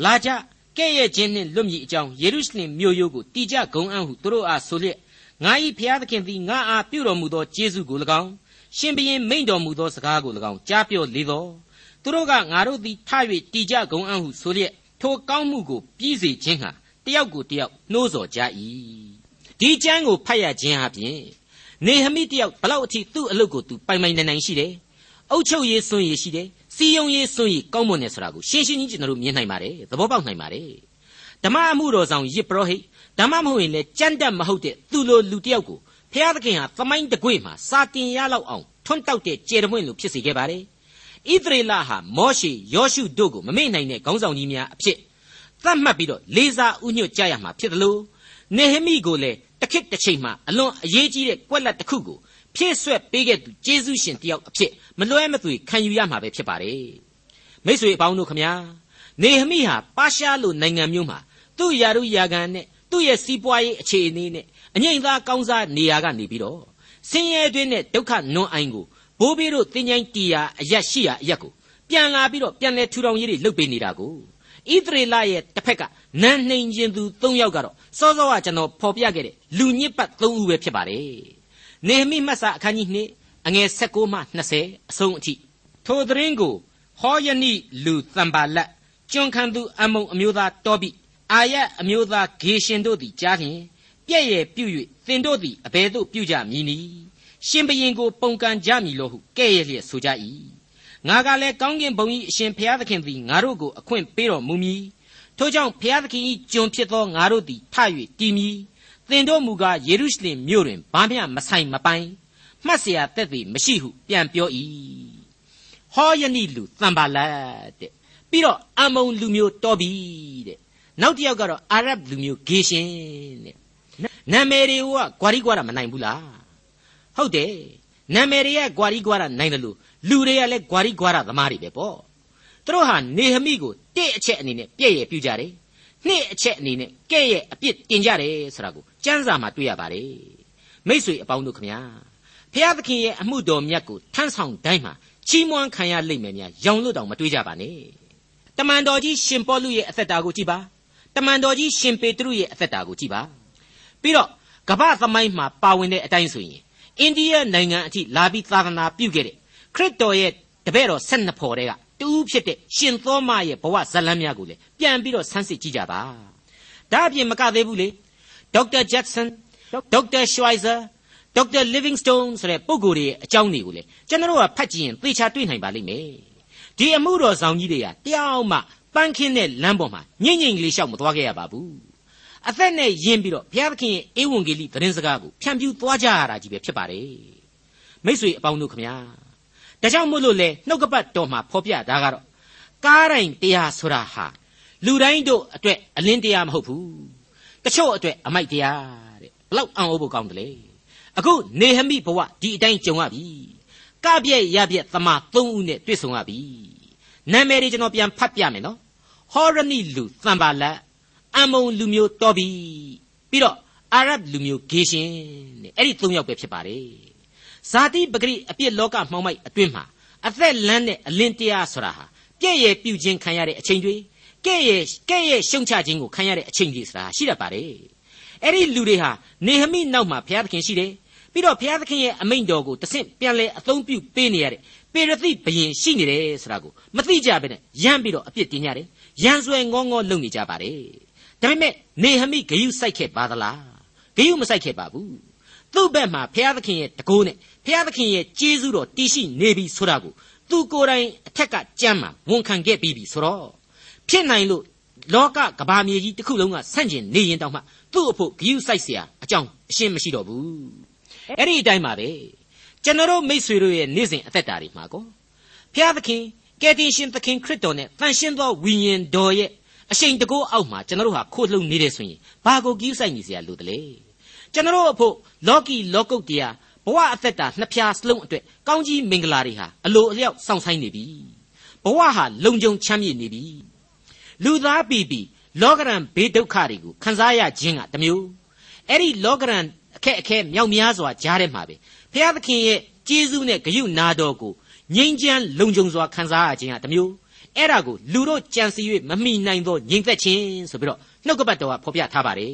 လာကြကဲ့ရဲ့ခြင်းနှင့်လွတ်မြေအကြောင်းယေရုရှလင်မြို့ရိုးကိုတိကျဂုံအံ့ဟုသူတို့အားဆိုလျက်ငါ၏ဖျားသခင်သည်ငါအားပြုတော်မူသောကျေးဇူးကို၎င်း ရှင်ဘရင်မိန့်တော်မူသောစကားကို၎င်းကြားပြောလေသောသူတို့ကငါတို့သည်ထ၍တိကျဂုံအံ့ဟုဆိုလျက်ထိုကောင်းမှုကိုပြီးစေခြင်းဟာတယောက်ကိုတယောက်နှိုးဆော်ကြ၏ဒီကျမ်းကိုဖတ်ရခြင်းအပြင်နေဟမိတယောက်ဘလောက်အထိသူ့အလုပ်ကိုသူပိုင်ပိုင်နိုင်နိုင်ရှိတယ်အုတ်ချုပ်ရေးစွန့်ရည်ရှိတယ်စီယုံရေးစွန့်ရည်ကောင်းမွန်တယ်ဆိုတာကိုရှင်းရှင်းကြီးကျွန်တော်တို့မြင်နိုင်ပါတယ်သဘောပေါက်နိုင်ပါတယ်ဓမ္မအမှုတော်ဆောင်ယစ်ပရောဟိတ်ဓမ္မမဟုတ်ရင်လည်းကြမ်းတတ်မဟုတ်တဲ့သူလိုလူတယောက်ကို ဖျားသခင်ဟာသမိုင်းတကွေ့မှာစာတင်ရလောက်အောင်ထွန်းတောက်တဲ့ကြယ်တပွင့်လိုဖြစ်စေခဲ့ပါတယ်ဣသရေလဟာမောရှေယောရှုတို့ကိုမမေ့နိုင်တဲ့ခေါင်းဆောင်ကြီးများအဖြစ်သတ်မှတ်ပြီးတော့လေးစားဥညွတ်ကြရမှာဖြစ်တယ်လို့နေဟမိကိုလည်းတခစ်တစ်ချိန်မှာအလွန်အရေးကြီးတဲ့ကွက်လက်တစ်ခုကိုဖြည့်ဆွက်ပေးခဲ့သူကျေးဇူးရှင်တယောက်အဖြစ်မလွဲမသွေခံယူရမှာပဲဖြစ်ပါတယ်မိတ်ဆွေအပေါင်းတို့ခမညာနေဟမိဟာပါရှားလိုနိုင်ငံမျိုးမှာသူ့ယာရုယာကန်နဲ့သူ့ရဲ့စီးပွားရေးအခြေအနေနဲ့ အငိမ့်သားကောင်းစားနေရာကနေပြီးတော့ဆင်းရဲတွင်းနဲ့ဒုက္ခနွမ်းအိုင်ကိုဘိုးဘေးတို့တင်ញိုင်းတီယာအရက်ရှိရာအရက်ကိုပြန်လာပြီးတော့ပြန်လဲထူထောင်ရေးတွေလုပ်ပေးနေတာကိုဣသရေလရဲ့တစ်ဖက်ကနန်းနှိမ်ခြင်းသူ၃ယောက်ကတော့စောစောကကျွန်တော်ဖော်ပြခဲ့တဲ့လူညစ်ပတ်၃ဦးပဲဖြစ်ပါတယ်နေမိမှတ်စာအခန်းကြီး2အငယ်16မှ20အဆုံးအထိထိုသတင်းကိုဟောယနိလူသံပါလတ်ကျွန်းခံသူအမုံအမျိုးသားတောပိအာရအမျိုးသားဂေရှင်တို့သည်ကြားလျင် ပြည့်ရဲ့ပြု၍သင်တို့သည်အဘယ်သို့ပြုကြမည်နည်းရှင်ဘရင်ကိုပုန်ကန်ကြမည်လို့ဟုကဲ့ရဲ့လျက်ဆိုကြ၏ငါကလည်းကောင်းကင်ဘုံ၏အရှင်ဘုရားသခင်သည်ငါတို့ကိုအခွင့်ပေးတော်မူမည်ထို့ကြောင့်ဘုရားသခင်၏ကျွန်ဖြစ်သောငါတို့သည်ထ၍တည်မည်သင်တို့မူကားယေရုရှလင်မြို့တွင်ဘာမျှမဆိုင်မပိုင်မှတ်เสียသက်သည်မရှိဟုပြန်ပြော၏ဟောယနိလူသံပါလတ်တဲ့ပြီးတော့အမုံလူမျိုးတော်ပြီတဲ့နောက်တစ်ယောက်ကတော့အာရဗ်လူမျိုးဂေရှင်တဲ့ နာမည်တွေကကွာရီကွာတာမနိုင်ဘူးလားဟုတ်တယ်နာမည်တွေကကွာရီကွာတာနိုင်တယ်လို့လူတွေကလည်းကွာရီကွာတာသမားတွေပဲပေါ့သူတို့ဟာနေဟမိကိုတစ်အချက်အနေနဲ့ပြည့်ရပြူကြတယ်နှစ်အချက်အနေနဲ့ကဲ့ရဲ့အပြစ်တင်ကြတယ်ဆိုတာကိုကျမ်းစာမှာတွေ့ရပါတယ်မိษွေအပေါင်းတို့ခမညာဖျားသခင်ရဲ့အမှုတော်မြတ်ကိုထမ်းဆောင်တိုင်းမှာချီးမွမ်းခံရလိမ့်မယ်များရောင်လို့တောင်မတွေးကြပါနဲ့တမန်တော်ကြီးရှင်ပေါလုရဲ့အသက်တာကိုကြည့်ပါတမန်တော်ကြီးရှင်ပေတရုရဲ့အသက်တာကိုကြည့်ပါ ပြီးတော့ကမ္ဘာသမိုင်းမှာပါဝင်တဲ့အတိုင်းဆိုရင်အိန္ဒိယနိုင်ငံအထိလာပြီးသာသနာပြုခဲ့တဲ့ခရစ်တော်ရဲ့တပည့်တော်၁၂ဖော်တဲ့ကတူးဖြစ်တဲ့ရှင်သောမရဲ့ဘဝဇလန်းများကိုလည်းပြန်ပြီးတော့ဆန်းစစ်ကြည့်ကြပါဒါအပြင်မကသေးဘူးလေဒေါက်တာဂျက်ဆန်ဒေါက်တာရှွိုင်ဇာဒေါက်တာလီဗင်းစတုန်းဆိုတဲ့ပုဂ္ဂိုလ်တွေရဲ့အကြောင်းတွေကိုလေကျွန်တော်တို့ကဖတ်ကြည့်ရင်သေချာတွေ့နိုင်ပါလိမ့်မယ်ဒီအမှုတော်ဆောင်ကြီးတွေကတယောက်မှပန်းခင်းတဲ့လမ်းပေါ်မှာညင်ညင်လေးလျှောက်မသွားခဲ့ရပါဘူး အသက်နဲ့ယဉ်ပြီးတော့ဘုရားသခင်ရဲ့ဧဝံဂေလိသတင်းစကားကိုဖြန့်ဖြူးသွားကြရတာကြီးပဲဖြစ်ပါတယ်မိ쇠အပေါင်းတို့ခမညာဒါကြောင့်မို့လို့လေနှုတ်ကပတ်တော်မှာဖော်ပြတာကတော့ကားတိုင်းတရားဆိုတာဟာလူတိုင်းတို့အတွက်အလင်းတရားမဟုတ်ဘူးတချို့အတွက်အမိုက်တရားတဲ့ဘလောက်အံ့ဩဖို့ကောင်းတယ်လေအခုနေဟမိဘဝဒီအတိုင်းကြုံရပြီကပြည့်ရပြည့်သမာသုံးဦးနဲ့တွေ့ဆုံရပြီနာမည်တွေကျွန်တော်ပြန်ဖတ်ပြမယ်နော်ဟောရနိလူသံပါလတ် အမုံလူမျိုးတော်ပြီပြီးတော့အာရဗ်လူမျိုးဂေရှင်တဲ့အဲ့ဒီသုံးယောက်ပဲဖြစ်ပါတယ်ဇာတိပဂရိအပြစ်လောကမှောင်မိုက်အတွင်းမှာအသက်လန်းတဲ့အလင်းတရားဆိုတာဟာပြည့်ရဲ့ပြုခြင်းခံရတဲ့အချိန်တွေကဲ့ရဲ့ကဲ့ရဲ့ရှုံချခြင်းကိုခံရတဲ့အချိန်တွေဆိုတာရှိတတ်ပါတယ်အဲ့ဒီလူတွေဟာနေဟမိနောက်မှာဘုရားသခင်ရှိတယ်ပြီးတော့ဘုရားသခင်ရဲ့အမိန့်တော်ကိုတဆင့်ပြန်လဲအသုံးပြုပေးနေရတဲ့ပေရသိဘယင်ရှိနေတယ်ဆိုတာကိုမသိကြဘဲနဲ့ရမ်းပြီးတော့အပြစ်တင်ကြတယ်ရန်ဆွဲငေါငေါလုပ်နေကြပါတယ် ဒါပေမဲ့နေဟမိဂယုစိုက်ခဲ့ပါသလားဂယုမစိုက်ခဲ့ပါဘူးသူ့ဘက်မှာဘုရားသခင်ရဲ့တကိုးနဲ့ဘုရားသခင်ရဲ့ကျေးဇူးတော်တည်ရှိနေပြီဆိုတာကိုသူကိုယ်တိုင်အထက်ကကြမ်းမှာဝန်ခံခဲ့ပြီးပြီဆိုတော့ဖြစ်နိုင်လို့လောကကဘာမြေကြီးတစ်ခုလုံးကဆန့်ကျင်နေရင်တောင်မှသူ့အဖို့ဂယုစိုက်เสียအကြောင်းအရှင်းမရှိတော့ဘူးအဲ့ဒီအတိုင်းပါပဲကျွန်တော်တို့မိษွေတို့ရဲ့နေ့စဉ်အသက်တာတွေမှာကောဘုရားသခင်ကယ်တင်ရှင်သခင်ခရစ်တော်နဲ့တန်ရှင်းသောဝိညာဉ်တော်ရဲ့ အရှိန်တကောအောက်မှာကျွန်တော်တို့ဟာခိုးလှုံနေတယ်ဆိုရင်ဘာကိုကြီးဆိုင်နေเสียလို့တလဲကျွန်တော်တို့အဖို့လောကီလောကုတ်တရားဘဝအသက်တာနှစ်ဖြာစလုံးအတွက်ကောင်းကြီးမင်္ဂလာတွေဟာအလိုအလျောက်စောင့်ဆိုင်နေပြီဘဝဟာလုံခြုံချမ်းမြေ့နေပြီလူသားပြီပြီလောကရန်ဘေးဒုက္ခတွေကိုခံစားရခြင်းကတမျိုးအဲ့ဒီလောကရန်အခက်အခဲမြောက်များစွာကြားထဲမှာပဲဖျားသခင်ရဲ့ကျေးဇူးနဲ့ဂရုနာတော်ကိုငြိမ်းချမ်းလုံခြုံစွာခံစားရခြင်းကတမျိုး အဲ့ဒါကိုလူတို့ကြံစီ၍မမိနိုင်သောငြိမ်သက်ခြင်းဆိုပြီးတော့နှုတ်ကပတ်တော်ကဖော်ပြထားပါတယ်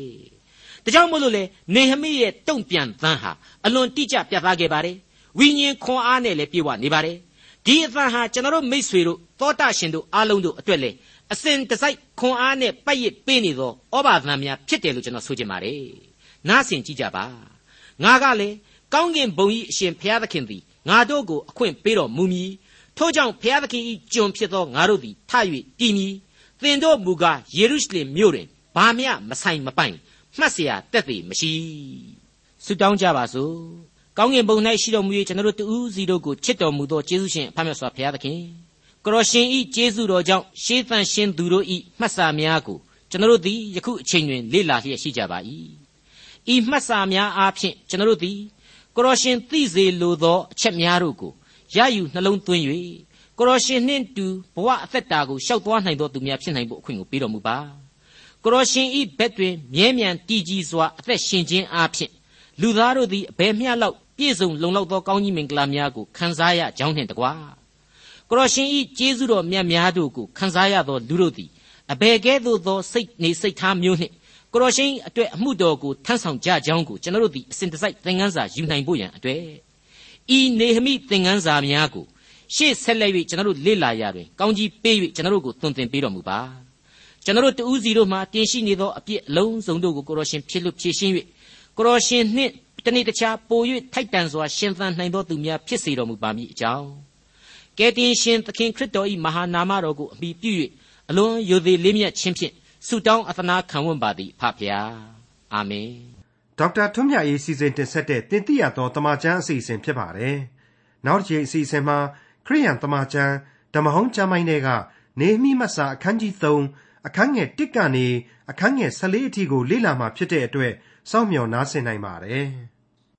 ဒါကြောင့်မို့လို့လေနေဟမိရဲ့တုံ့ပြန်သန်းဟာအလွန်တိကျပြသခဲ့ပါတယ်ဝိညာဉ်ခွန်အားနဲ့လည်းပြည့်ဝနေပါတယ်ဒီအသံဟာကျွန်တော်တို့မိษွေတို့သောတာရှင်တို့အားလုံးတို့အတွက်လေအစဉ်တစိုက်ခွန်အားနဲ့ပတ်ရစ်ပေးနေသောဩဘာသံများဖြစ်တယ်လို့ကျွန်တော်ဆိုချင်ပါတယ်နားဆင်ကြည့်ကြပါငါကလည်းကောင်းကင်ဘုံကြီးအရှင်ဘုရားသခင်သည်ငါတို့ကိုအခွင့်ပေးတော်မူမည် ထို့ကြောင့်ဘုရားသခင်၏ကျွန်ဖြစ်သောငါတို့သည်ထ၍တည်မည်သင်တို့မူကားယေရုရှလင်မြို့တွင်ဘာမျှမဆိုင်မပိုင်မှတ်เสียတက်သေးမရှိဆုတောင်းကြပါစို့ကောင်းကင်ဘုံ၌ရှိတော်မူ၍ကျွန်တော်တို့တူးစီတို့ကိုချစ်တော်မူသောယေရှုရှင်အဖမြတ်စွာဘုရားသခင်ကရောရှင်ဤကျေးဇူးတော်ကြောင့်ရှေးသန့်ရှင်သူတို့ဤမှတ်စာများကိုကျွန်တော်တို့သည်ယခုအချိန်တွင်လေ့လာလျက်ရှိကြပါ၏ဤမှတ်စာများအားဖြင့်ကျွန်တော်တို့သည်ကရောရှင်သိစေလိုသောအချက်များတို့ကို ရယူနှလုံးသွင်း၍ကရောရှင်နှင့်တူဘဝအသက်တာကိုရှောက်သွားနိုင်သောသူများဖြစ်နိုင်ဖို့အခွင့်ကိုပေးတော်မူပါကရောရှင်ဤဘက်တွင်မြဲမြံတည်ကြည်စွာအသက်ရှင်ခြင်းအားဖြင့်လူသားတို့သည်အဘယ်မျှလောက်ပြည့်စုံလုံလောက်သောကောင်းကြီးမင်္ဂလာများကိုခံစားရကြောင်းနှင့်တကားကရောရှင်ဤကျေးဇူးတော်မြတ်များတို့ကိုခံစားရသောလူတို့သည်အဘယ်ကဲ့သို့သောစိတ်နေစိတ်ထားမျိုးနှင့်ကရောရှင်အတွက်အမှုတော်ကိုထမ်းဆောင်ကြကြောင်းကိုကျွန်တော်တို့သည်အစဉ်တစိုက်သင်ခန်းစာယူနိုင်ဖို့ရန်အတွက် ဤနေဟမိသင်ခန်းစာများကိုရှေ့ဆက်လက်၍ကျွန်တော်တို့လေ့လာရာတွင်ကောင်းကြီးပေး၍ကျွန်တော်တို့ကိုသွန်သင်ပေးတော်မူပါကျွန်တော်တို့တူးစီတို့မှတင်ရှိနေသောအပြစ်အလုံးစုံတို့ကိုကိုရောရှင်ဖြစ်လို့ဖြည့်ရှင်း၍ကိုရောရှင်နှင့်တနေ့တခြားပို၍ထိုက်တန်စွာရှင်သန်နိုင်သောသူများဖြစ်စေတော်မူပါမည်အကြောင်းကယ်တင်ရှင်သခင်ခရစ်တော်၏မဟာနာမတော်ကိုအမိပြု၍အလွန်ယိုသေးလေးမြတ်ခြင်းဖြင့်ဆုတောင်းအသနာခံဝန်ပါသည်ဖဖျားအာမင် ဒေါက်တာထွန်းမြတ်ရေးစီစဉ်တင်ဆက်တဲ့တင်ပြတော်တမချန်းအစီအစဉ်ဖြစ်ပါတယ်နောက်တစ်ချိန်အစီအစဉ်မှာခရိယန်တမချန်းဓမ္မဟောင်းကျမ်းပိုင်းတွေကနေမိမတ်စာအခန်းကြီး3အခန်းငယ်1ကနေအခန်းငယ်14အထိကိုလေ့လာမှာဖြစ်တဲ့အတွက်စောင့်မျှော်နားဆင်နိုင်ပါတယ်။